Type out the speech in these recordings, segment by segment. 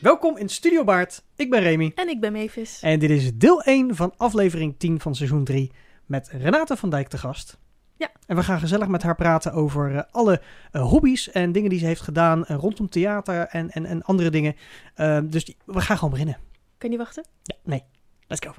Welkom in Studio Baard. Ik ben Remy. En ik ben Mavis. En dit is deel 1 van aflevering 10 van seizoen 3 met Renate van Dijk te gast. Ja. En we gaan gezellig met haar praten over eh, alle eh, hobby's en dingen die ze heeft gedaan eh, rondom theater en, en, en andere dingen. Eh, dus die- we gaan gewoon beginnen. Kan je niet wachten? Ja, nee. Let's go.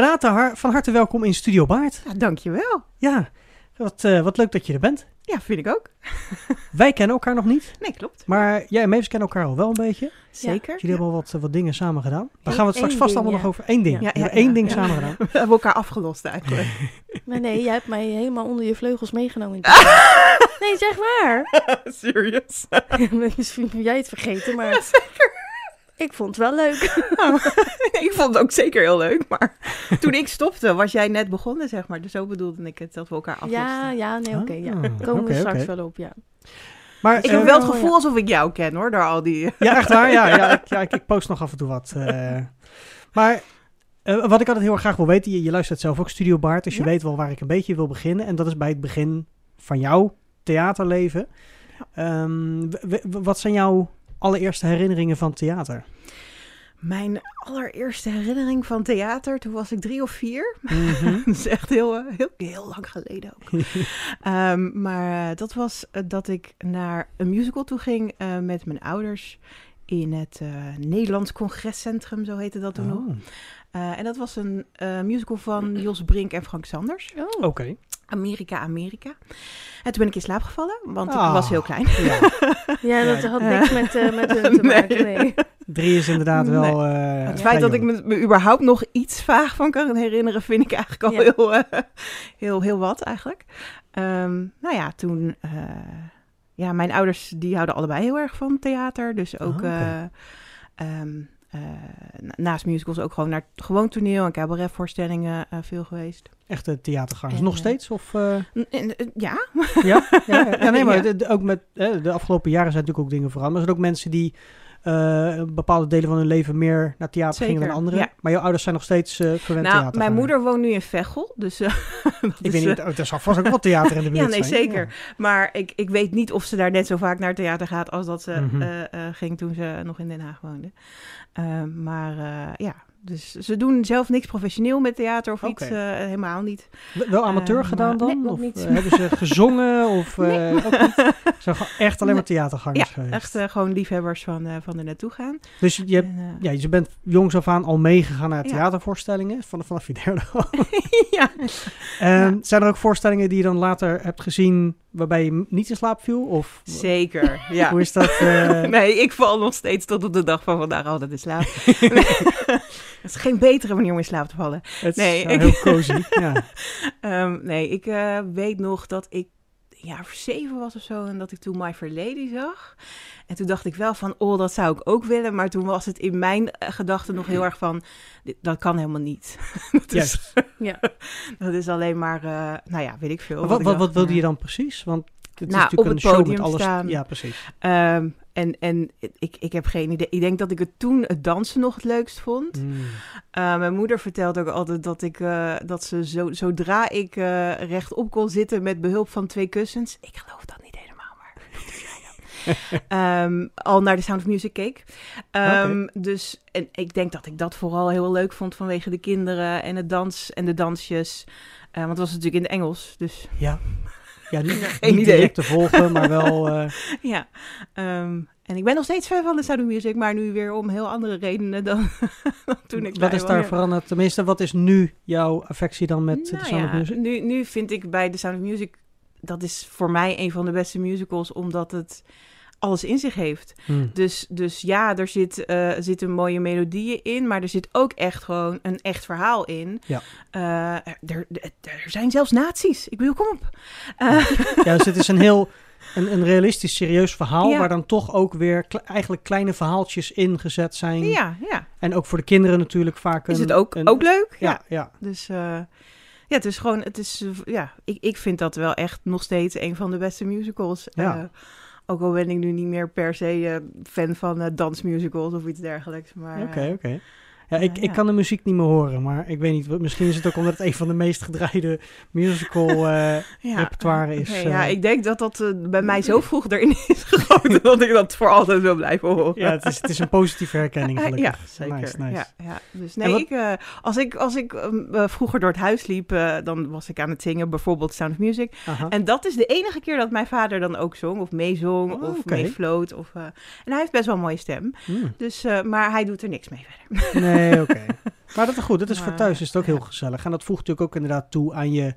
Renate, van harte welkom in Studio Baard. Ja, dankjewel. Ja, wat, eh, wat leuk dat je er bent. Ja, vind ik ook. Wij kennen elkaar nog niet, Nee, klopt. maar jij en Mavis kennen elkaar al wel een beetje. Zeker. Jullie hebben al wat, wat dingen samen gedaan. Daar gaan we het straks één vast ding, allemaal ja. nog over. Eén ding. Ja. We Ja, hebben ja, één ja. ding Ja. samen gedaan. We hebben elkaar afgelost eigenlijk. Maar nee, jij hebt mij helemaal onder je vleugels meegenomen. nee, zeg waar. Serious? Misschien heb jij het vergeten, maar ik vond het wel leuk. ik vond het ook zeker heel leuk, maar toen ik stopte was jij net begonnen, zeg maar. Dus zo bedoelde ik het, dat we elkaar aflosten. Ja, ja, nee, oké. ja. Ah, Komen we straks wel op, ja. Maar, Ik eh, heb wel het Oh, gevoel ja. alsof ik jou ken, hoor, door al die... Ja, echt waar? Ja, ja, ik, ja ik, ik post nog af en toe wat. eh. maar eh, wat ik altijd heel erg graag wil weten, je, je luistert zelf ook Studio Baard, dus je weet wel waar ik een beetje wil beginnen. En dat is bij het begin van jouw theaterleven. Ehm, wat zijn jouw allereerste herinneringen van theater? Mijn allereerste herinnering van theater, toen was ik drie of vier. Mhm. dat is echt heel, eh, heel, heel lang geleden ook. Ehm, maar eh, dat was eh, dat ik naar een musical toe ging eh, met mijn ouders in het eh, Nederlands Congrescentrum, zo heette dat toen nog. Oh, Eh, en dat was een eh, musical van Jos Brink en Frank Sanders. Oh, Oké. Amerika, Amerika. En toen ben ik in slaap gevallen, want ik Ah. was heel klein. Ja, ja, dat had niks met, eh, met hun te maken, nee. drie is inderdaad wel. Eh, het feit dat ik me, me überhaupt nog iets vaag van kan herinneren, vind ik eigenlijk al Ja. heel, eh, heel, heel wat eigenlijk. Ehm, nou ja, toen... eh, ja, mijn ouders die houden allebei heel erg van theater. Dus ook Ah, eh, na- naast musicals ook gewoon naar gewoon toneel en cabaretvoorstellingen eh, veel geweest. Echte theatergangers. En, Nog eh, steeds? Of, N- ja, Ja, ja, nee, maar Ja. ook met de afgelopen jaren zijn natuurlijk ook dingen veranderd. Maar er zijn ook mensen die eh, bepaalde delen van hun leven meer naar theater gingen dan anderen. ja. Maar jouw ouders zijn nog steeds eh verwend nou, theater. mijn moeder woont nu in Veghel, dus... eh, dat Ik is, weet niet, oh, er zal vast ook wel theater in de buurt Ja, nee, zijn. zeker. Maar ik, ik weet niet of ze daar net zo vaak naar theater gaat als dat ze Mhm. ging toen ze nog in Den Haag woonde. Maar ja, dus ze doen zelf niks professioneel met theater of iets, eh, helemaal niet. Wel amateur Eh, gedaan dan? nee, of niet. eh, hebben ze gezongen? Of eh, Nee. echt alleen maar theatergangers Ja, geweest. echt gewoon liefhebbers van, van er naartoe gaan. Dus je, hebt, En, ja, je bent jongs af aan al meegegaan naar Ja. theatervoorstellingen. Vanaf, vanaf je derde al. ja. Ehm, Zijn er ook voorstellingen die je dan later hebt gezien waarbij je niet in slaap viel? Of Zeker, ja. hoe is dat? Nee, ik val nog steeds tot op de dag van vandaag altijd in slaap. Het is geen betere manier om in slaap te vallen. Het Nee, is ik- heel cozy. ja. Ehm, nee, ik eh, weet nog dat ik of zeven was of zo en dat ik toen My Fair Lady zag. En toen dacht ik wel van, oh, dat zou ik ook willen. Maar toen was het in mijn eh, gedachten nog heel erg van, dit- dat kan helemaal niet. dat, is. Ja. dat is alleen maar, eh, nou ja, weet ik veel. Maar wat, ik wat, dacht, wat wilde ja. je dan precies? Want het Nou, is natuurlijk op een het show podium met alles. staan. Ja, precies. Ehm, en en ik, ik heb geen idee. Ik denk dat ik het toen het dansen nog het leukst vond. Mm. Uh, mijn moeder vertelt ook altijd dat ik eh, dat ze zo, zodra ik eh, rechtop kon zitten met behulp van twee kussens. Ik geloof dat niet helemaal, maar. Ehm, al naar de Sound of Music keek. Ehm, Dus en ik denk dat ik dat vooral heel leuk vond vanwege de kinderen en het dans en de dansjes. Eh, want het was natuurlijk in het Engels. Dus Ja. Ja, niet, Geen niet idee. direct te volgen, maar wel... eh, ja. Ehm, en ik ben nog steeds fan van de Sound of Music, maar nu weer om heel andere redenen dan, dan toen ik wat is daar veranderd? Tenminste, wat is nu jouw affectie dan met Nou de Sound of ja, Music? Nu, nu vind ik bij The Sound of Music... dat is voor mij een van de beste musicals... omdat het alles in zich heeft. Hmm. Dus, dus ja, er zit, eh, zitten mooie melodieën in... maar er zit ook echt gewoon een echt verhaal in. Ja. Eh, er, er, er zijn zelfs nazi's. Ik bedoel, kom op. Eh, Ja, dus het is een heel een, een realistisch, serieus verhaal... Ja. waar dan toch ook weer kle- eigenlijk kleine verhaaltjes ingezet zijn. ja, ja. En ook voor de kinderen natuurlijk vaak een... Is het ook, een- ook leuk? Ja, ja. Dus ja, het is gewoon, het is, ja, ik, ik vind dat wel echt nog steeds een van de beste musicals. Ja. Ook al ben ik nu niet meer per se eh, fan van eh, dansmusicals of iets dergelijks. Maar Oké, eh, oké. Ja, ik, ik ja. kan de muziek niet meer horen, maar ik weet niet. Misschien is het ook omdat het een van de meest gedraaide musical eh, repertoire is. Ja, ik denk dat dat bij mij zo vroeg erin is dat ik dat voor altijd wil blijven horen. ja, het is, het is een positieve herkenning gelukkig. Ja, zeker. Nice, nice. Ja, ja. Dus nee, wat- ik, eh, als ik, als ik ehm, eh, vroeger door het huis liep, eh, dan was ik aan het zingen, bijvoorbeeld Sound of Music. En dat is de enige keer dat mijn vader dan ook zong, of meezong, Oh, of oké. meefloot. Of, en hij heeft best wel een mooie stem. Hmm. Dus, maar hij doet er niks mee verder. Nee, oké. Maar dat is goed. Dat is voor thuis is het ook heel gezellig. En dat voegt natuurlijk ook inderdaad toe aan je,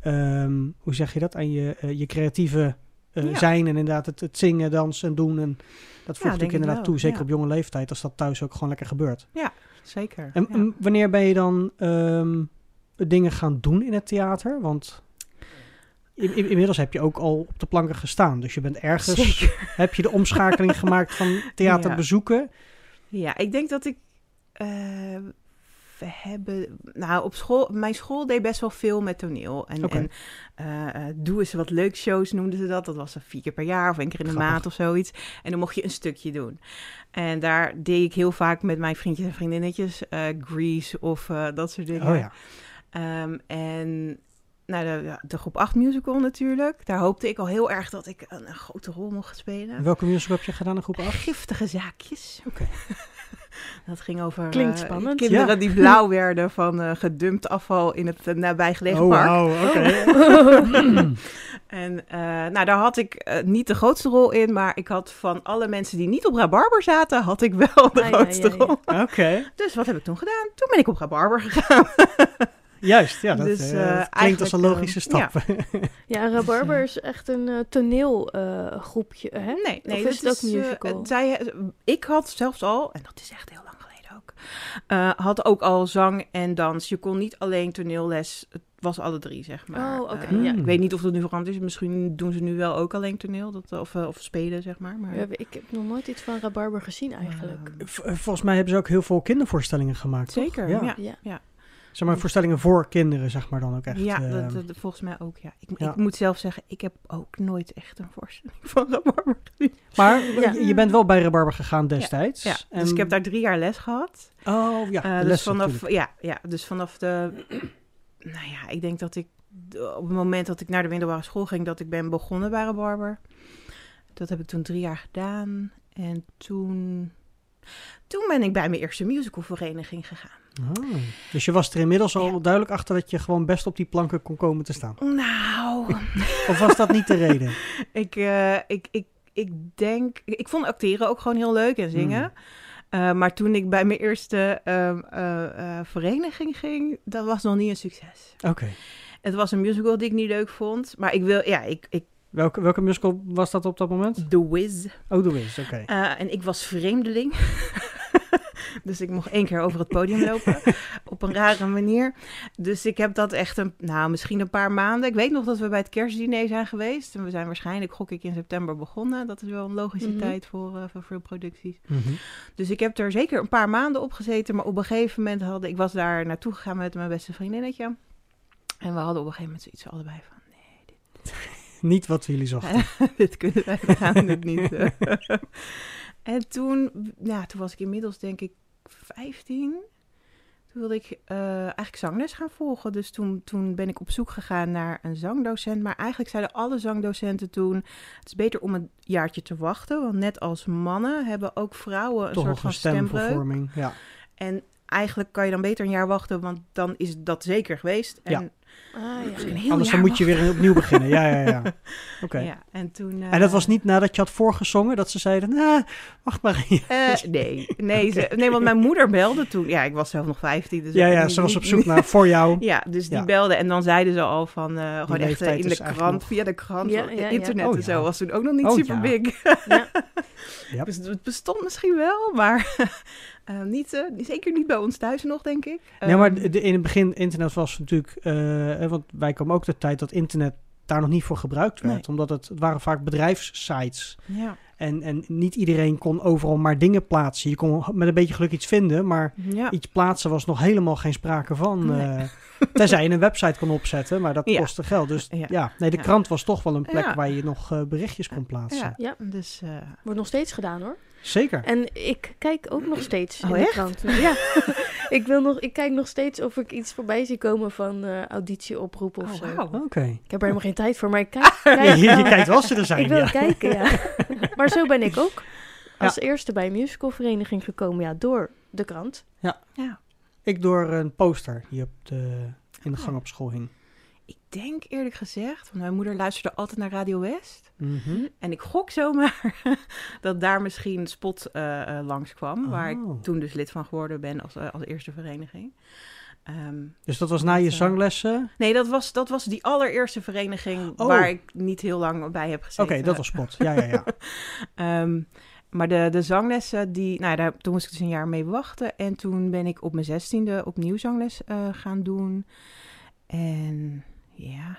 ehm, hoe zeg je dat? Aan je, je creatieve eh, Ja. zijn en inderdaad het, het zingen, dansen en doen. En dat voegt ik inderdaad toe, zeker ja. op jonge leeftijd, als dat thuis ook gewoon lekker gebeurt. Zeker. En, ja. en wanneer ben je dan ehm, dingen gaan doen in het theater? Want in- in- inmiddels heb je ook al op de planken gestaan. Dus je bent ergens, Zeker. heb je de omschakeling gemaakt van theater Ja. bezoeken. Ja, ik denk dat ik. eh, we hebben. Nou, op school. Mijn school deed best wel veel met toneel. En, Oké. en eh, eh, doe eens wat leuk shows noemden ze dat. Dat was dan vier keer per jaar of één keer in de Grappig. maand of zoiets. En dan mocht je een stukje doen. En daar deed ik heel vaak met mijn vriendjes en vriendinnetjes. eh Grease of dat soort dingen. Oh ja. Ehm, en nou, de, de groep 8 musical natuurlijk. Daar hoopte ik al heel erg dat ik een, een grote rol mocht spelen. Welke musical heb je gedaan in groep 8? Giftige zaakjes. Oké. Dat ging over Klinkt eh, spannend. kinderen Ja. die blauw werden van eh, gedumpt afval in het eh, nabijgelegen Oh, park. wauw, oké. En eh, nou, daar had ik niet de grootste rol in, maar ik had van alle mensen die niet op Rabarber zaten, had ik wel de Ah, grootste ja, ja. rol. Oké, Dus wat heb ik toen gedaan? Toen ben ik op Rabarber gegaan. juist. Ja, dat, Dus, eh, eh, klinkt als een logische eh, stap. Ja, Rabarber is echt een eh, toneelgroepje, hè? Nee, nee Of dat is het ook musical? zij, ik had zelfs al, en dat is echt heel lang geleden ook, eh, had ook al zang en dans. Je kon niet alleen toneelles, het was alle drie, zeg maar. Oh, oké, ja. Ik weet niet of dat nu veranderd is. Misschien doen ze nu wel ook alleen toneel, dat, of, of spelen, zeg maar. maar Ja, ik heb nog nooit iets van Rabarber gezien eigenlijk. Volgens mij hebben ze ook heel veel kindervoorstellingen gemaakt. toch? zeker, Ja. ja. Ja. Zeg maar voorstellingen voor kinderen, zeg maar dan ook echt. Ja, eh, dat, dat- volgens mij ook, ja. Ik, Ja. ik moet zelf zeggen, ik heb ook nooit echt een voorstelling van Rabarber gezien. maar Ja. je, bent wel bij Rebarber gegaan destijds. Ja, En- dus ik heb daar drie jaar les gehad. Oh ja, Eh, dus lessen vanaf, natuurlijk. ja, ja, dus vanaf de. Nou ja, ik denk dat ik op het moment dat ik naar de middelbare school ging, dat ik ben begonnen bij een barber. Dat heb ik toen drie jaar gedaan. En toen. Toen ben ik bij mijn eerste musicalvereniging gegaan. Ah, dus je was er inmiddels al duidelijk achter dat je gewoon best op die planken kon komen te staan. Nou, Of was dat niet de reden? ik, eh, ik, ik, ik denk. Ik, vond acteren ook gewoon heel leuk en zingen. Hmm. Eh, maar toen ik bij mijn eerste ehm, eh, eh, vereniging ging, dat was nog niet een succes. Oké. Het was een musical die ik niet leuk vond. Maar ik wil, ja, ik, ik Welke, welke musical was dat op dat moment? The Wiz. Oh, The Wiz, oké. Eh, en ik was vreemdeling. dus ik mocht één keer over het podium lopen. op een rare manier. Dus ik heb dat echt een, nou, misschien een paar maanden. Ik weet nog dat we bij het kerstdiner zijn geweest. En we zijn waarschijnlijk, gok ik, in september begonnen. Dat is wel een logische Mhm. tijd voor, eh, voor veel producties. Mhm. Dus ik heb er zeker een paar maanden op gezeten. Maar op een gegeven moment hadden... Ik was daar naartoe gegaan met mijn beste vriendinnetje. En we hadden op een gegeven moment zoiets allebei van... Niet wat jullie zochten. dit kunnen wij, we gaan dit niet. eh. en toen, ja, toen was ik inmiddels denk ik 15. Toen wilde ik eh, eigenlijk zangles gaan volgen. Dus toen, toen ben ik op zoek gegaan naar een zangdocent. Maar eigenlijk zeiden alle zangdocenten toen... het is beter om een jaartje te wachten. Want net als mannen hebben ook vrouwen een Toch soort van stemvervorming. Ja. En eigenlijk kan je dan beter een jaar wachten... want dan is dat zeker geweest. En Ja. Ah, ja. Anders dan moet je weer opnieuw beginnen. Ja, ja, ja. Oké. Ja, en toen... En dat eh, was niet nadat je had voorgezongen dat ze zeiden, nou, wacht maar. Eh, nee, nee, ze, nee, want mijn moeder belde toen. Ja, ik was zelf nog 15. Dus ja, ja, niet- ze was op zoek naar voor jou. Ja, dus die Ja. belde en dan zeiden ze al van eh gewoon echt in de krant, nog- via de krant, Ja, want ja, ja. internet Oh, en zo was toen ook nog niet Oh, super ja. big. Ja. Ja. Dus het bestond misschien wel, maar eh, niet, zeker niet bij ons thuis nog, denk ik. Nee, maar Ehm, de- in het begin, internet was natuurlijk, eh, want wij komen ook de tijd dat internet daar nog niet voor gebruikt werd. Nee. Omdat het, het waren vaak bedrijfssites. ja, En, en niet iedereen kon overal maar dingen plaatsen. Je kon met een beetje geluk iets vinden, maar ja. iets plaatsen was nog helemaal geen sprake van. Nee. eh, tenzij je een website kon opzetten, maar dat Ja. kostte geld. Dus ja, Ja. nee, de Ja. krant was toch wel een plek Ja. waar je nog eh, berichtjes kon plaatsen. ja, Ja. dus eh, Wordt nog steeds gedaan hoor. Zeker. En ik kijk ook nog steeds Oh, in de echt? krant. Ja. ik, wil nog, ik kijk nog steeds of ik iets voorbij zie komen van eh auditieoproep of Oh, zo. wauw. Oké. Ik heb er helemaal geen tijd voor, maar ik kijk, Je, kijk je wel. kijkt wel als ze er zijn, Ik wil ja. kijken, ja. maar zo ben ik ook als eerste bij een musicalvereniging gekomen. Ja, door de krant. Ja. Ik door een poster die op de, in de gang op school hing. Ik denk eerlijk gezegd, want mijn moeder luisterde altijd naar Radio West. Mhm. En ik gok zomaar dat daar misschien Spot eh eh, langskwam. Waar ik Oh. toen dus lid van geworden ben als, eh, als eerste vereniging. Ehm, Dus dat was na je eh, zanglessen? nee, dat was, dat was die allereerste vereniging Oh. waar ik niet heel lang bij heb Oké, gezeten. dat was spot. Ja, ja, ja. Ehm, maar de, de zanglessen, die, nou, daar, toen moest ik dus een jaar mee wachten. En toen ben ik op mijn zestiende opnieuw zangles gaan doen. En ja,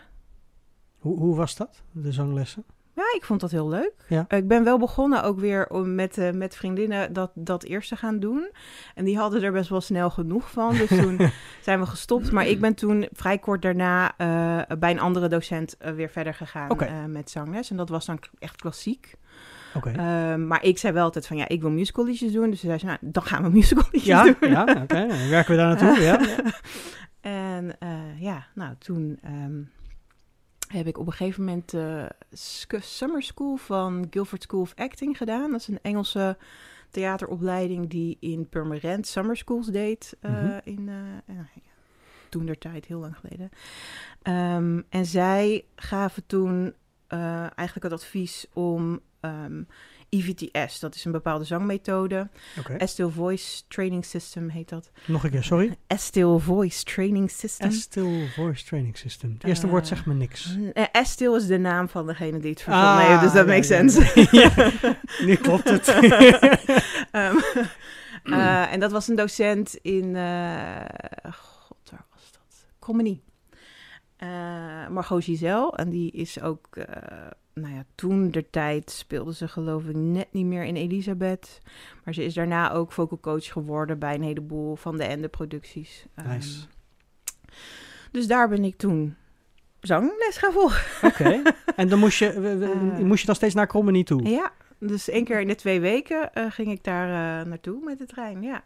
Hoe, hoe was dat, de zanglessen? Ja, ik vond dat heel leuk. Ja. Ik ben wel begonnen ook weer om met, eh, met vriendinnen dat, dat eerst te gaan doen. En die hadden er best wel snel genoeg van. Dus toen zijn we gestopt. Maar ik ben toen vrij kort daarna eh, bij een andere docent eh, weer verder gegaan met zangles. En dat was dan echt klassiek. Ehm, maar ik zei wel altijd van ja, ik wil musicalliedjes doen. Dus ze zei ze, nou, dan gaan we musicalliedjes Ja, doen. ja oké. Dan werken we daar naartoe, ja. En eh, ja, nou toen ehm, heb ik op een gegeven moment de Sc- Summer School van Guildford School of Acting gedaan. Dat is een Engelse theateropleiding die in Purmerend Summer Schools deed. eh, Mhm. in, eh, ja, toen der tijd, heel lang geleden. Ehm, en zij gaven toen eh, eigenlijk het advies om ehm, EVTS, dat is een bepaalde zangmethode. Oké. Estil Voice Training System heet dat. Nog een keer, sorry. Estil Voice Training System. Estil Voice Training System. Het eerste woord Eh, zegt me niks. Eh, Estil is de naam van degene die het Ah, verzonnen heeft, dus dat ja, makes ja, sense. ja. Nu klopt het. Ehm, eh, en dat was een docent in, eh, god, waar was dat? Comedy. Margot Giselle, en die is ook, nou ja, toen de tijd speelde ze geloof ik net niet meer in Elisabeth. Maar ze is daarna ook vocal coach geworden bij een heleboel van de Ende producties. Ehm, dus daar ben ik toen zangles gaan volgen. Oké. En dan moest je, Eh. moest je dan steeds naar Cromenie toe? Ja, dus één keer in de twee weken eh, ging ik daar eh, naartoe met de trein. Ja,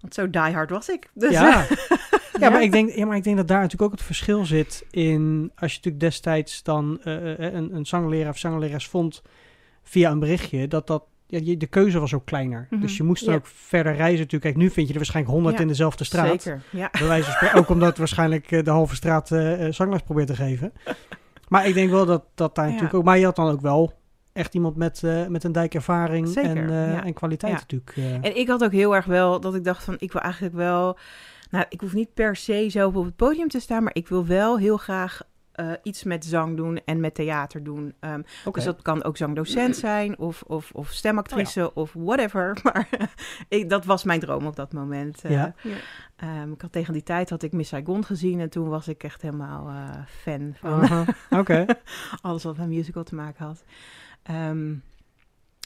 want zo diehard was ik. Dus, Ja. ja. Maar ik denk, ja, maar ik denk dat daar natuurlijk ook het verschil zit in... als je natuurlijk destijds dan eh, eh, een, een zangleraar of zanglerares vond via een berichtje... dat dat... Ja, je- de keuze was ook kleiner. Mhm. Dus je moest dan Ja. ook verder reizen natuurlijk. Kijk, nu vind je er waarschijnlijk honderd Ja. in dezelfde straat. Zeker, ja. Bij wijze van spreken. Ook omdat waarschijnlijk eh, de halve straat eh eh, zangles probeert te geven. Maar ik denk wel dat, dat daar natuurlijk ook... Maar je had dan ook wel echt iemand met, eh, met een dijkervaring Zeker, en, eh, ja. en kwaliteit Ja. natuurlijk. eh. En ik had ook heel erg wel dat ik dacht van, ik wil eigenlijk wel... Nou, ik hoef niet per se zo op het podium te staan, maar ik wil wel heel graag eh, iets met zang doen en met theater doen. Ehm, Oké. Dus dat kan ook zangdocent zijn of, of, of stemactrice Oh of whatever. Maar ik, dat was mijn droom op dat moment. eh. Ja. Ja. Ehm, ik had tegen die tijd had ik Miss Saigon gezien en toen was ik echt helemaal eh, fan van alles wat met musical te maken had. Ehm,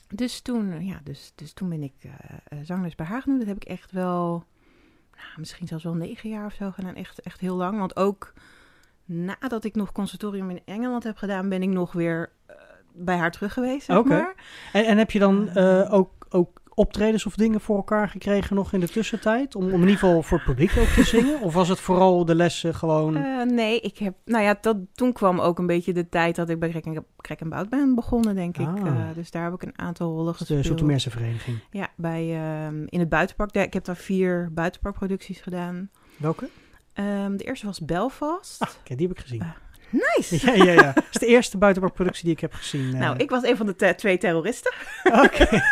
dus, toen, ja, dus, dus toen ben ik zangles bij haar doen. Dat heb ik echt wel, nou, misschien zelfs wel negen jaar of zo gedaan. Echt, echt heel lang. Want ook nadat ik nog conservatorium in Engeland heb gedaan, ben ik nog weer eh, bij haar terug geweest, zeg Oké. maar. En, en heb je dan eh, ook, ook optredens of dingen voor elkaar gekregen nog in de tussentijd? Om, om in ieder geval voor het publiek ook te zingen? Of was het vooral de lessen gewoon... Eh, nee, ik heb, nou ja, dat, toen kwam ook een beetje de tijd dat ik bij Krek en, Bout ben begonnen, denk ik. Eh, dus daar heb ik een aantal rollen de gespeeld. Zoetermeerse vereniging? Ja, bij, ehm, in het buitenpark. Ik heb daar vier buitenparkproducties gedaan. Welke? Ehm, de eerste was Belfast. Ah, die heb ik gezien. Ah, Nice! Ja, ja, ja. Dat is de eerste buitenparkproductie die ik heb gezien. eh. Nou, ik was een van de te- twee terroristen. Oké.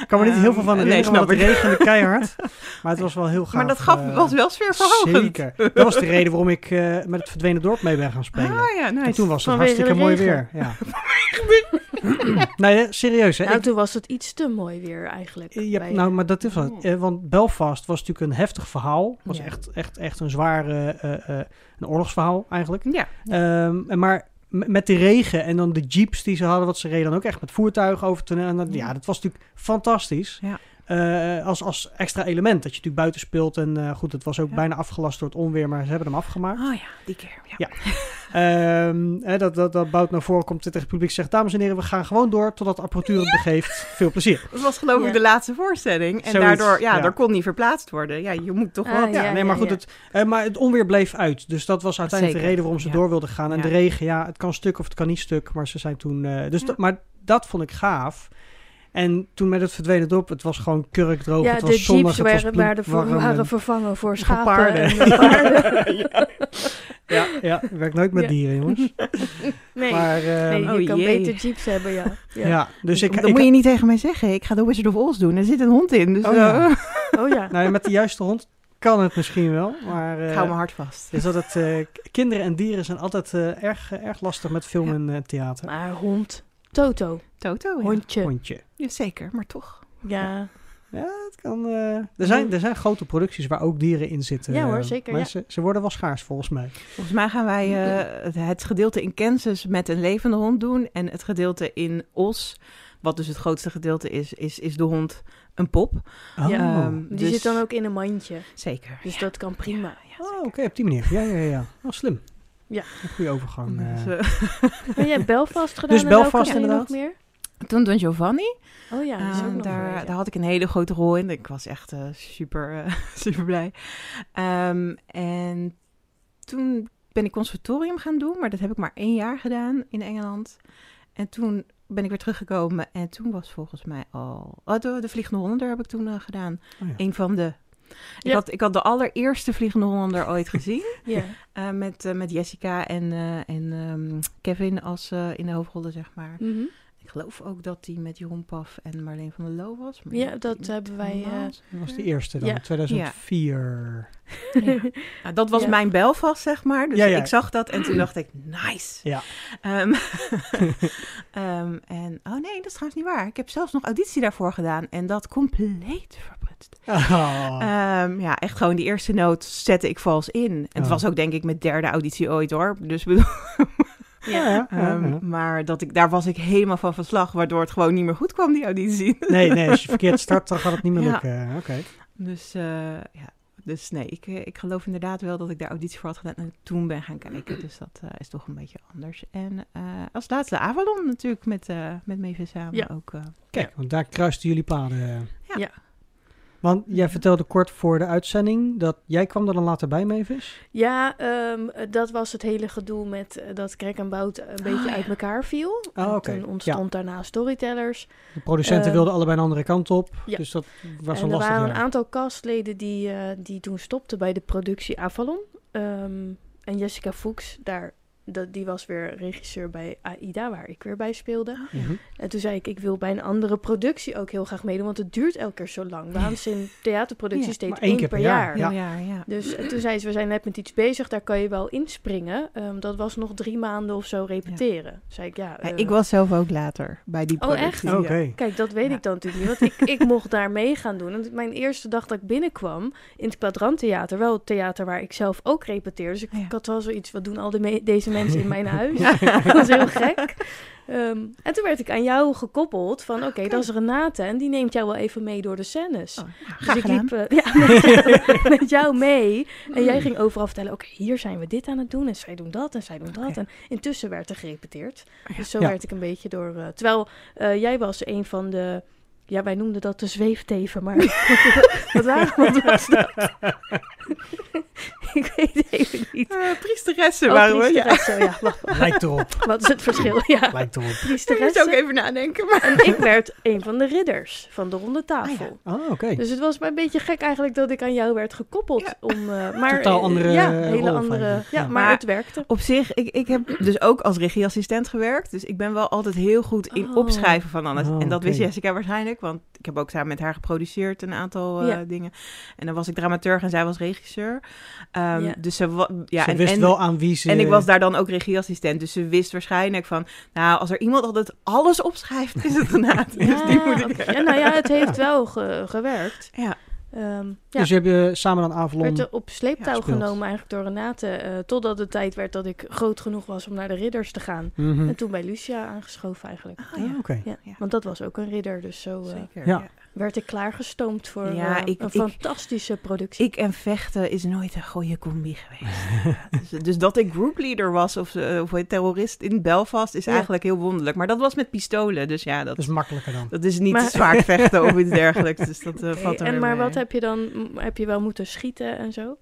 ik kan me niet heel veel van Ehm, nee, herinneren, want het regende keihard. Maar het was wel heel gaaf. maar dat gaf, eh, was wel sfeerverhogend. Zeker. Dat was de reden waarom ik eh, met het verdwenen dorp mee ben gaan spelen. Ah ja, nice. En toen was het Vanwege hartstikke mooi weer. Ja. nee, serieus. Hè? Nou, Ik- toen was het iets te mooi weer eigenlijk. hebt- bij- nou, maar dat is wat. Oh. Eh, want Belfast was natuurlijk een heftig verhaal. was Ja. echt, echt, echt een zware eh, eh, een oorlogsverhaal eigenlijk. Ja, Ehm, en maar met de regen en dan de jeeps die ze hadden, wat ze reden dan ook echt met voertuigen over te. En ja. Ja. dat was natuurlijk fantastisch. Ja. Eh, als, als extra element. Dat je natuurlijk buiten speelt. En eh, goed, het was ook Ja. bijna afgelast door het onweer, maar ze hebben hem afgemaakt. Oh ja, die keer. Ja. Ja. Ehm, hè, dat, dat, dat Bout naar voren komt, tegen het publiek zegt... Dames en heren, we gaan gewoon door totdat de apparatuur het begeeft. Veel plezier. Dat was geloof ik Ja. de laatste voorstelling. En Zoiets, daardoor, ja, ja. daar kon niet verplaatst worden. Ja, je moet toch Ah, wel... ja. Ja, nee, maar goed, ja. Het, eh, maar het onweer bleef uit. Dus dat was uiteindelijk Zeker, de reden waarom ze ja. door wilden gaan. En Ja. de regen, ja, het kan stuk of het kan niet stuk. Maar ze zijn toen... eh, dus maar dat vond ik gaaf. En toen met het verdwenen dop, het was gewoon kurkdroog. Ja, het de was zonnig, jeeps het was waren, vervangen voor schapen paarden. en paarden. ja. ja, ja, ik werk nooit met Ja. dieren, jongens. Nee, Maar, eh, nee je oh kan jee. beter jeeps hebben, ja. ja. ja. dus ik... moet je niet tegen mij zeggen. Ik ga de Wizard of Oz doen. Er zit een hond in. Dus Oh ja. eh, Oh ja. nou, ja, met de juiste hond kan het misschien wel. Maar ik eh, hou mijn hart vast. is dat het, eh, kinderen en dieren zijn altijd eh, erg, erg lastig met film Ja. en theater. Maar hond, Toto, Toto, ja. hondje. Hondje. Ja, zeker, maar toch. Ja, Ja, het kan. eh, er, zijn, er zijn grote producties waar ook dieren in zitten. Ja hoor, eh, zeker, Maar ja. ze, ze worden wel schaars volgens mij. Volgens mij gaan wij eh, het, gedeelte in Kansas met een levende hond doen. En het gedeelte in Os, wat dus het grootste gedeelte is, is, is de hond een pop. Oh, Ja. Ehm, die dus- zit dan ook in een mandje. Zeker. Dus dat kan prima. Ja, Oh, oké, op die manier. Ja, ja, ja. Oh, slim. Ja. Een goede overgang. Dus, Maar jij hebt Belfast gedaan Dus en welke Belfast je nog inderdaad. meer? toen Don Giovanni. Oh ja, dat is ook Ehm, nog daar, daar had ik een hele grote rol in. Ik was echt eh, super, super blij. Ehm, en toen ben ik conservatorium gaan doen, maar dat heb ik maar één jaar gedaan in Engeland. En toen ben ik weer teruggekomen en toen was volgens mij al... Oh, de, de Vliegende Hollander heb ik toen gedaan. Oh, ja. Een van de... Ik, Ja. had, ik had de allereerste Vliegende Hollander ooit gezien. Ja. eh, met, eh, met Jessica en, eh, en ehm, Kevin als eh, in de hoofdrollen, zeg maar. Mhm. Ik geloof ook dat die met Jeroen Paf en Marleen van der Loo was. Ja, dat hebben wij, eh. Dat was de eerste dan, Ja. 2004. Nou, dat was Ja. mijn Belfast, zeg maar. Dus Ja, ja. ik zag dat en toen dacht ik, nice. Ja. Ehm, ehm, en, oh nee, dat is trouwens niet waar. Ik heb zelfs nog auditie daarvoor gedaan en dat compleet Oh. Ehm, ja, echt gewoon die eerste noot zette ik vals in. En het Oh. was ook denk ik mijn derde auditie ooit hoor. Dus bedoel, ja, ja, ja, ehm, maar dat ik, daar was ik helemaal van verslag, waardoor het gewoon niet meer goed kwam, die auditie. Nee, nee, als je verkeerd start, dan gaat het niet meer Ja. lukken. Oké. Dus eh, ja, dus nee, ik, eh, ik geloof inderdaad wel dat ik daar auditie voor had gedaan en toen ben gaan kijken. Dus dat eh, is toch een beetje anders. En eh, als laatste Avalon natuurlijk met, eh met Mavis samen Ja. ook. eh, Kijk, want daar kruisten jullie paden. Ja. Ja. Want jij vertelde kort voor de uitzending dat jij kwam er dan later bij, Mavis. Ja, ehm, dat was het hele gedoe met eh, dat Krek en Bout een beetje ja. uit elkaar viel. Oh, En oké. Toen ontstond daarna Storytellers. De producenten Eh, wilden allebei een andere kant op. ja. Dus dat was en er lastig waren een aantal castleden die, eh, die toen stopten bij de productie Avalon. Ehm, en Jessica Fuchs, daar, dat, die was weer regisseur bij AIDA, waar ik weer bij speelde. Mhm. En toen zei ik, ik wil bij een andere productie ook heel graag meedoen, want het duurt elke keer zo lang. Waanzin theaterproducties Ja, maar één één keer per jaar, jaar. Ja. ja, ja. ja. Dus en toen zei ze, we zijn net met iets bezig, daar kan je wel inspringen. Ehm, dat was nog drie maanden of zo repeteren. Zei ik, ja... Ja, eh, ik was zelf ook later bij die Oh, productie. echt? Oké. ja. Kijk, dat weet Ja. ik dan natuurlijk niet. Want ik, ik mocht daar mee gaan doen. En mijn eerste dag dat ik binnenkwam in het Kwadranttheater, wel het theater waar ik zelf ook repeteer. Dus ik, Ja. ik had wel zoiets, wat doen al de me- deze mensen in mijn huis? dat was heel gek. Ehm, en toen werd ik aan jou gekoppeld van, oké, dat is Renate en die neemt jou wel even mee door de scènes. Oh, ja, Dus ik liep eh, ja, met, jou, met jou mee. En jij ging overal vertellen, oké, hier zijn we dit aan het doen. En zij doen dat en zij doen dat. En intussen werd er gerepeteerd. Ja. Dus zo Ja. werd ik een beetje door... eh, terwijl eh, jij was een van de... Ja, wij noemden dat de zweefteven, maar wat, wat, wa- wat was dat? ik weet even niet. Eh, priesteressen Oh, waren we. Ja. priesteressen, ja. wacht, wacht. Lijkt erop. Wat is het verschil? Ja, Lijkt erop. Ik moest ook priesteressen. even nadenken. Maar... En ik werd een van de ridders van de ronde tafel. Oh, oké. Dus het was maar een beetje gek eigenlijk dat ik aan jou werd gekoppeld. Ja. Om, eh, maar, Totaal eh, andere ja, hele andere. Ja, Ja. maar Maar- het werkte. Op zich, ik, ik heb dus ook als regieassistent gewerkt. Dus ik ben wel altijd heel goed in Oh. opschrijven van alles. Oh, en dat wist. Jessica waarschijnlijk. Want ik heb ook samen met haar geproduceerd een aantal eh, Ja. dingen. En dan was ik dramaturg en zij was regisseur. Ehm, Ja. Dus ze, ja, ze en, wist en, wel aan wie ze... en ik was daar dan ook regieassistent. Dus ze wist waarschijnlijk van... Nou, als er iemand altijd alles opschrijft, is het Renate. dus die moet ik... oké. ja, nou ja, het heeft wel ge- gewerkt. Ja. Ehm, ja. Dus je hebt je samen aan Avalon... werd er op sleeptouw Ja, genomen eigenlijk door Renate. eh, totdat het tijd werd dat ik groot genoeg was om naar de ridders te gaan. Mhm. En toen bij Lucia aangeschoven eigenlijk. Ah, ja. oké. Ja, Ja. want dat was ook een ridder, dus zo... eh, Zeker, Ja. Werd ik klaargestoomd voor Ja, eh, ik- een ik- fantastische productie. Ik en vechten is nooit een goede combi geweest. dus, dus dat ik groupleader was of, eh, of terrorist in Belfast is Ja. eigenlijk heel wonderlijk. Maar dat was met pistolen, dus ja, dat, Dat is makkelijker dan. dat is niet Maar- zwaar vechten of iets dergelijks. Dus dat eh, valt er en maar mee. wat heb je dan? Heb je wel moeten schieten en zo?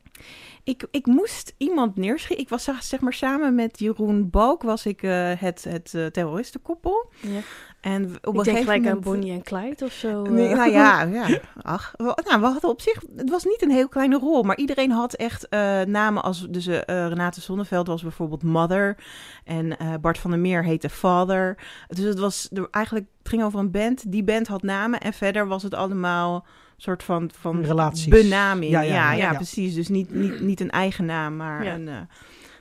Ik, ik moest iemand neerschieten. Ik was zeg- maar samen met Jeroen Balk was ik het, het terroristenkoppel. Ja. En op ik een denk gegeven gelijk moment... aan Bonnie en Clyde of zo. Nee, eh. nou ja, ja. Ach, we, nou, we hadden op zich, het was niet een heel kleine rol, maar iedereen had echt eh, namen als, dus eh, Renate Zonneveld was bijvoorbeeld Mother en eh, Bart van der Meer heette Father. Dus het was er, eigenlijk, het ging over een band, die band had namen en verder was het allemaal soort van, van Relaties. benaming. Ja, Ja, ja, ja, ja. precies. Dus niet, niet, niet een eigen naam, maar Ja. een...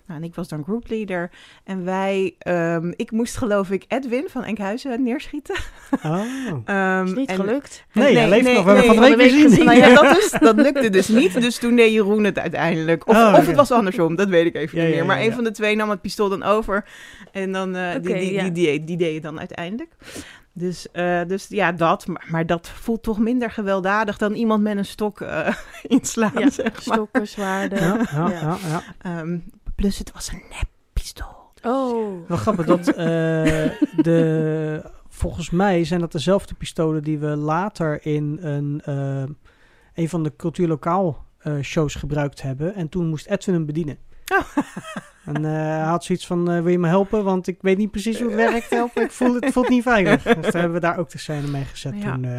nou, en ik was dan groupleader. En wij, ehm, ik moest geloof ik Edwin van Enkhuizen neerschieten. Oh. Ehm, is niet en- gelukt. Nee, hij leeft nog. We hebben nee, van de week gezien. Nou ja, dat, is, dat lukte dus niet. Dus toen deed Jeroen het uiteindelijk. Of, Oh, of het was andersom, dat weet ik even Ja, niet meer. Maar ja, een van de twee nam het pistool dan over. En dan, eh, die, die, ja. die, die, die deed het dan uiteindelijk. Dus, eh, dus ja, dat. Maar, maar dat voelt toch minder gewelddadig dan iemand met een stok eh, inslaan, Ja, zeg maar. stokken, zwaarden. Ja, ja, Ja. ja, ja. Ehm, plus het was een neppistool. Oh, Wel grappig dat eh, de, volgens mij zijn dat dezelfde pistolen die we later in een, eh, een van de cultuurlokaal eh, shows gebruikt hebben. En toen moest Edwin hem bedienen. Oh. En eh, hij had zoiets van, eh, wil je me helpen? Want ik weet niet precies hoe het werkt. Helpen. Ik voel het, het voelt niet veilig. Dus daar hebben we daar ook de scène mee gezet Ja. toen. eh.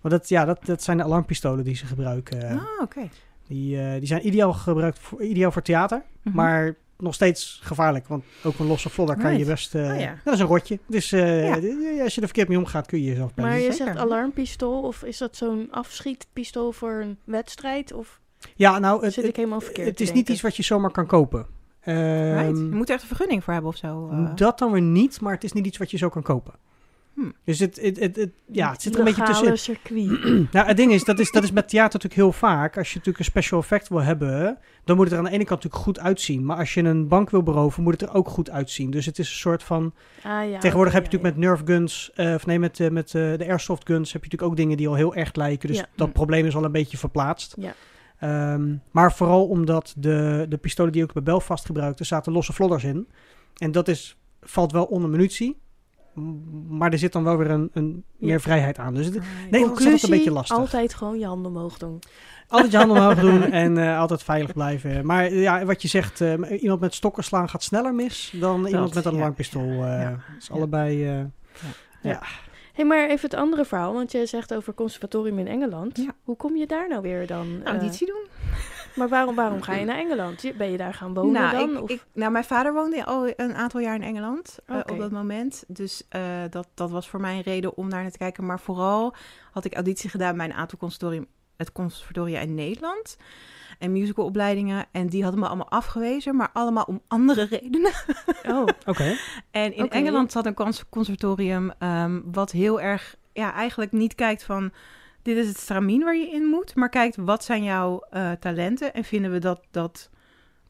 maar dat, ja, dat, dat zijn de alarmpistolen die ze gebruiken. Ah, oké. Die, eh, die zijn ideaal gebruikt voor, ideaal voor theater. Mhm. Maar nog steeds gevaarlijk. Want ook een losse vlodder kan je best... eh, Oh ja. Dat is een rotje. Dus eh, Ja. als je er verkeerd mee omgaat, kun je jezelf maar bij. je zeker. zegt alarmpistool of is dat zo'n afschietpistool voor een wedstrijd? Of Ja, nou, het, zit ik helemaal verkeerd het is niet iets wat je zomaar kan kopen. Right. Ehm, Je moet er echt een vergunning voor hebben of zo. eh. Dat dan weer niet, maar het is niet iets wat je zo kan kopen. Hm. Dus het, het, het, het- ja, het zit er een beetje Legale tussen. circuit. Nou, het ding is, dat is, dat is met theater natuurlijk heel vaak. Als je natuurlijk een special effect wil hebben, dan moet het er aan de ene kant natuurlijk goed uitzien. Maar als je een bank wil beroven, moet het er ook goed uitzien. Dus het is een soort van... Ah, ja, Tegenwoordig heb je natuurlijk met Nerf guns, eh, of nee, met, eh, met eh, de airsoft guns heb je natuurlijk ook dingen die al heel echt lijken. Dus Ja. dat Hm. probleem is al een beetje verplaatst. Ja. Ehm, maar vooral omdat de, de pistolen die ook bij Belfast gebruikte, zaten losse vlodders in. En dat is, valt wel onder munitie. Maar er zit dan wel weer een, een Ja. meer vrijheid aan. Dus het, Right. nee, dat is altijd een beetje lastig. altijd gewoon je handen omhoog doen. Altijd je handen omhoog doen en eh, altijd veilig blijven. Maar eh, ja, wat je zegt, eh, iemand met stokken slaan gaat sneller mis dan iemand met een ja, alarmpistool. ja, eh ja, Dat is ja. allebei... eh, Hé, hey, maar even het andere verhaal, want je zegt over conservatorium in Engeland. Ja. Hoe kom je daar nou weer dan? eh, Auditie doen. Maar waarom, waarom ga je naar Engeland? Ben je daar gaan wonen nou, dan? Ik, of? ik, nou, mijn vader woonde al een aantal jaar in Engeland eh, op dat moment. Dus eh, dat, dat was voor mij een reden om daar naar te kijken. Maar vooral had ik auditie gedaan bij een aantal conservatorium, het conservatoria in Nederland. En musicalopleidingen. En die hadden me allemaal afgewezen, maar allemaal om andere redenen. Oh, Oké. En in. Engeland zat een cons- conservatorium ehm, wat heel erg, ja, eigenlijk niet kijkt van dit is het stramien waar je in moet, maar kijkt wat zijn jouw eh, talenten en vinden we dat dat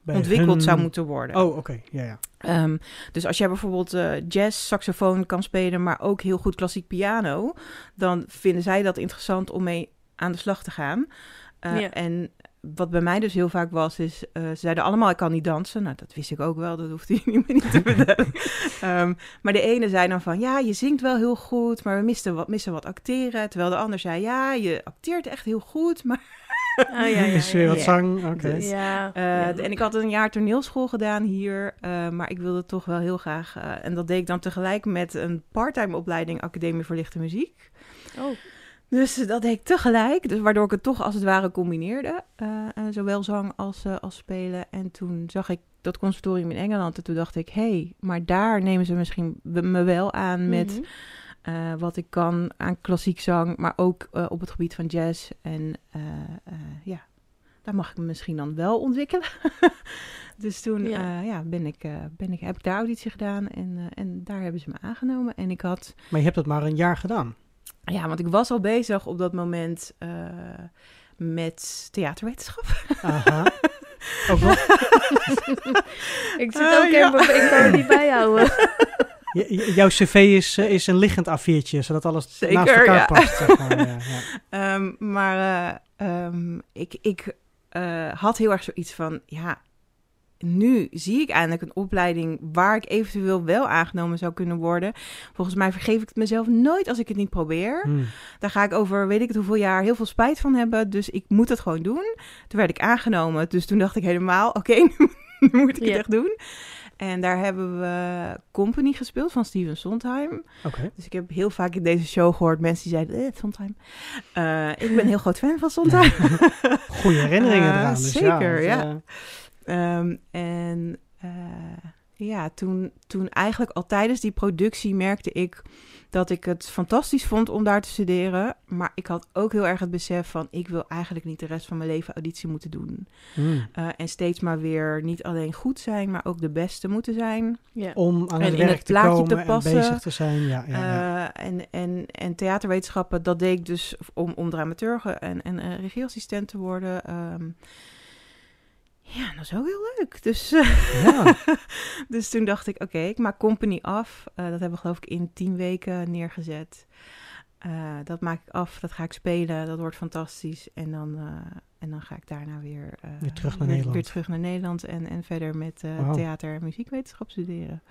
Bij ontwikkeld hun- zou moeten worden. Oh, oké. Ja, ja. Ehm, dus als jij bijvoorbeeld eh, jazz, saxofoon kan spelen, maar ook heel goed klassiek piano, dan vinden zij dat interessant om mee aan de slag te gaan. Eh, Ja. En wat bij mij dus heel vaak was, is eh, ze zeiden allemaal ik kan niet dansen. Nou, dat wist ik ook wel, dat hoefde je niet, niet te vertellen. Ehm, maar de ene zei dan van, ja, je zingt wel heel goed, maar we missen wat, missen wat acteren. Terwijl de ander zei, ja, je acteert echt heel goed, maar... ah, ja, ja, is ja, weer ja. wat zang. Oké. Dus- Ja, Eh, ja. En ik had een jaar toneelschool gedaan hier, eh, maar ik wilde toch wel heel graag. eh, en dat deed ik dan tegelijk met een parttime opleiding Academie voor Lichte Muziek. Oh, Dus dat deed ik tegelijk, dus waardoor ik het toch als het ware combineerde. eh, zowel zang als, eh, als spelen. En toen zag ik dat conservatorium in Engeland en toen dacht ik, hé, hey, maar daar nemen ze misschien me wel aan met mhm. eh, wat ik kan aan klassiek zang, maar ook op het gebied van jazz. En eh, eh, ja, daar mag ik me misschien dan wel ontwikkelen. dus toen Ja. ja. ja, ben ik, eh, ben ik, heb ik daar auditie gedaan en, eh, en daar hebben ze me aangenomen. En ik had, Maar je hebt dat maar een jaar gedaan. Ja, want ik was al bezig op dat moment eh, met theaterwetenschap. Aha. Ook nog? ik zit Eh, ook ja. even, ik kan het niet bijhouden. J- jouw cv is, eh, is een liggend A4'tje, zodat alles Zeker, naast elkaar ja. past. Zeg maar. ja, ja. Ehm, maar eh, ehm, ik, ik eh, had heel erg zoiets van, ja, nu zie ik eindelijk een opleiding waar ik eventueel wel aangenomen zou kunnen worden. Volgens mij vergeef ik het mezelf nooit als ik het niet probeer. Hmm. Daar ga ik over, weet ik het hoeveel jaar, heel veel spijt van hebben. Dus ik moet het gewoon doen. Toen werd ik aangenomen. Dus toen dacht ik helemaal, oké, nu moet ik het Ja. echt doen. En daar hebben we Company gespeeld van Steven Sondheim. Oké. Dus ik heb heel vaak in deze show gehoord mensen die zeiden, eh, Sondheim. Eh, ik ben een heel groot fan van Sondheim. Goede herinneringen Eh, eraan. Dus zeker, het, ja. Ehm, en eh, ja, toen, toen eigenlijk al tijdens die productie merkte ik dat ik het fantastisch vond om daar te studeren. Maar ik had ook heel erg het besef van, ik wil eigenlijk niet de rest van mijn leven auditie moeten doen. hmm. Eh, en steeds maar weer niet alleen goed zijn, maar ook de beste moeten zijn. Ja. Om aan En het in het werk te plaatje te komen en passen. bezig te zijn. Ja, ja, ja. Eh, en, en, en theaterwetenschappen, dat deed ik dus om, om dramaturge en, en regieassistent te worden. Ehm, dat is ook heel leuk. Dus, Ja. dus toen dacht ik, oké, ik maak Company af. Eh, dat hebben we geloof ik in tien weken neergezet. Eh, dat maak ik af, dat ga ik spelen, dat wordt fantastisch. En dan, eh, en dan ga ik daarna weer, Weer terug naar weer, Nederland. weer terug naar Nederland en, en verder met Wauw. theater en muziekwetenschap studeren.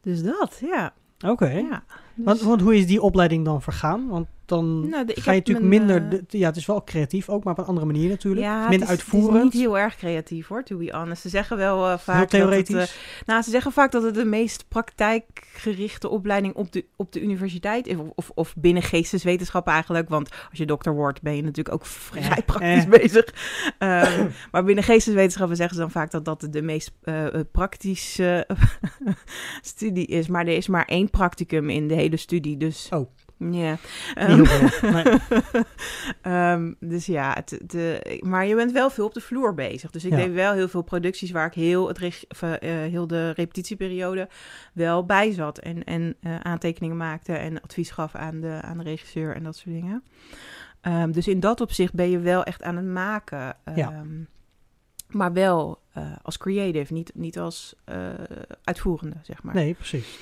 Dus dat, ja. Oké. ja. Want, Dus- want hoe is die opleiding dan vergaan? Want dan Nou, de- ga je natuurlijk mijn, minder... eh, ja, het is wel creatief ook, maar op een andere manier natuurlijk. Ja, minder het is, het uitvoerend. is niet heel erg creatief hoor, to be honest. Ze zeggen wel eh, vaak heel dat het, theoretisch. eh, nou, ze zeggen vaak dat het de meest praktijkgerichte opleiding op de, op de universiteit is. Of, of, of binnen geesteswetenschappen eigenlijk. Want als je dokter wordt, ben je natuurlijk ook vrij Eh, praktisch eh. bezig. Ehm, maar binnen geesteswetenschappen zeggen ze dan vaak dat dat de meest praktische studie is. Maar er is maar één practicum in de hele studie. Dus Oh. Ja. Nee. Ehm, dus ja, het, de, maar je bent wel veel op de vloer bezig. Dus ik Ja. deed wel heel veel producties waar ik heel, het reg- of, eh, heel de repetitieperiode wel bij zat. En, en eh, aantekeningen maakte en advies gaf aan de, aan de regisseur en dat soort dingen. Ehm, dus in dat opzicht ben je wel echt aan het maken. Ja. Maar wel eh, als creative, niet, niet als eh, uitvoerende, zeg maar. nee, precies.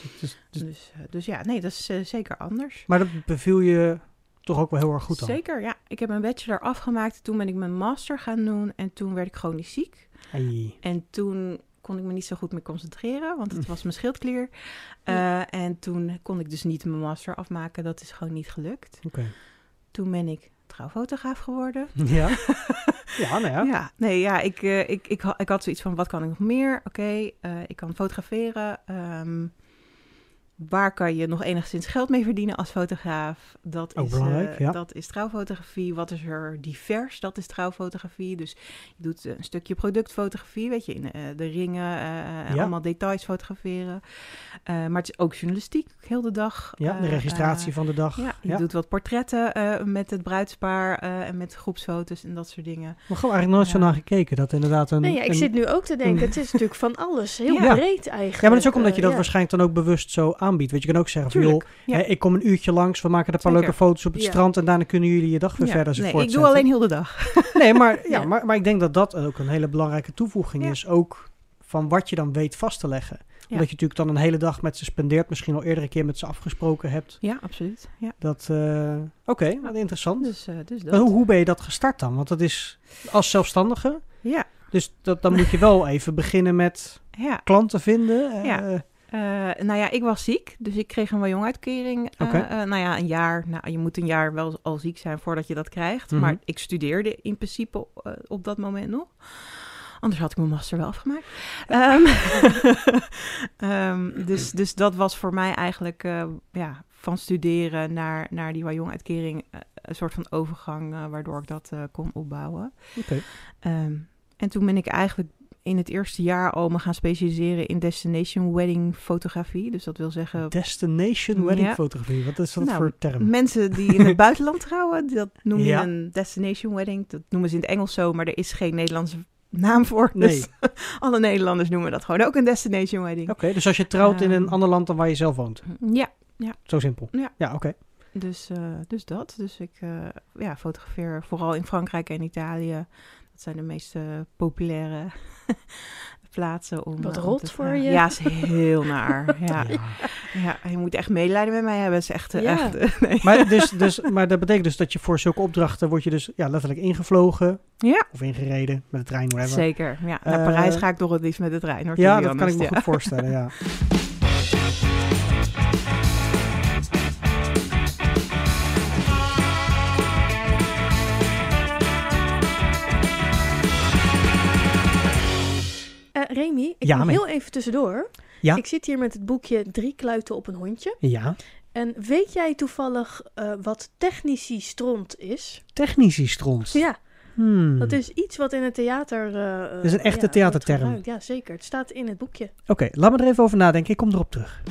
Dus, eh, dus ja, nee, dat is zeker anders. maar dat beviel je toch ook wel heel erg goed dan? Zeker, ja. Ik heb mijn bachelor afgemaakt. Toen ben ik mijn master gaan doen. En toen werd ik chronisch ziek. En toen kon ik me niet zo goed meer concentreren, want het was mijn schildklier. En toen kon ik dus niet mijn master afmaken. Dat is gewoon niet gelukt. Oké. Toen ben ik trouwfotograaf geworden. Ja. ja, nou ja. Ja, nee, ja, ik, eh, ik, ik, ik had zoiets van, wat kan ik nog meer? Oké, eh, ik kan fotograferen. Ehm, waar kan je nog enigszins geld mee verdienen als fotograaf? Dat, Ook is, eh, ja. dat is trouwfotografie. Wat is er divers? Dat is trouwfotografie. Dus je doet eh, een stukje productfotografie, weet je, in eh, de ringen, eh, Ja. allemaal details fotograferen. Eh, maar het is ook journalistiek, heel de dag. Ja, de registratie van de dag. ja, je Ja. doet wat portretten eh, met het bruidspaar eh, en met groepsfoto's en dat soort dingen. Maar gewoon eigenlijk nooit zo naar gekeken. Dat inderdaad een... Nee, ja, ik een- zit nu ook te denken, het is natuurlijk van alles. Heel Ja. breed eigenlijk. Ja, maar dat is ook omdat je dat ja. waarschijnlijk dan ook bewust zo aanbiedt. Want je kan ook zeggen van, joh, Tuurlijk, ja. hè, ik kom een uurtje langs, we maken een paar Zeker. leuke foto's op het Ja. strand en daarna kunnen jullie je dag weer verder zo nee, ik doe alleen heel de dag. Nee, maar, ja. Maar, maar ik denk dat dat ook een hele belangrijke toevoeging is. Ook van wat je dan weet vast te leggen. Omdat je natuurlijk dan een hele dag met ze spendeert. Misschien al eerder een keer met ze afgesproken hebt. Ja, absoluut. Ja. Dat, eh, Oké, wat interessant. Dus, eh, dus dat. hoe, hoe ben je dat gestart dan? Want dat is als zelfstandige. Ja, Dus dat, dan moet je wel even beginnen met ja. klanten vinden. eh. Eh, nou ja, ik was ziek, dus ik kreeg een jonguitkering. Oké. Eh, nou ja, een jaar. Nou, je moet een jaar wel al ziek zijn voordat je dat krijgt. Mhm. Maar ik studeerde in principe eh, op dat moment nog. Anders had ik mijn master wel afgemaakt. Ehm, ehm, dus, dus dat was voor mij eigenlijk eh, ja, van studeren naar, naar die jonguitkering eh, een soort van overgang eh, waardoor ik dat eh, kon opbouwen. Oké. Ehm, en toen ben ik eigenlijk in het eerste jaar al me gaan specialiseren in destination wedding fotografie. Dus dat wil zeggen Destination wedding Ja. fotografie. Wat is dat Nou, voor term? mensen die in het buitenland trouwen. Dat noem je Ja. een destination wedding. Dat noemen ze in het Engels zo, maar er is geen Nederlandse naam voor. Nee. Dus alle Nederlanders noemen dat gewoon ook een destination wedding. Oké, dus als je trouwt in een Ehm. ander land dan waar je zelf woont. Ja, Zo simpel. Ja. Ja, oké. dus, eh, dus dat. Dus ik eh, ja, fotografeer vooral in Frankrijk en Italië. Dat zijn de meest eh, populaire plaatsen. Om, Wat eh, om rot te voor je. Ja, is heel naar. Ja. Ja. ja, je moet echt medelijden met mij hebben. is echt, eh, Ja. echt nee. Maar, dus, dus, maar dat betekent dus dat je voor zulke opdrachten word je dus ja, letterlijk ingevlogen Ja, of ingereden met de trein, whatever. zeker. Ja, naar Parijs ga ik toch het liefst met de trein. Hoor, Ja, dat kan ik me goed voorstellen, ja. Eh, ik Ja, mee. heel even tussendoor. Ja. Ik zit hier met het boekje Drie kluiten op een hondje. Ja, En weet jij toevallig eh, wat technici stront is? technici stront. Ja, Hmm. dat is iets wat in het theater... eh, is een echte ja, wordt theaterterm. Ja, zeker. Het staat in het boekje. Oké, laat me er even over nadenken. Ik kom erop terug.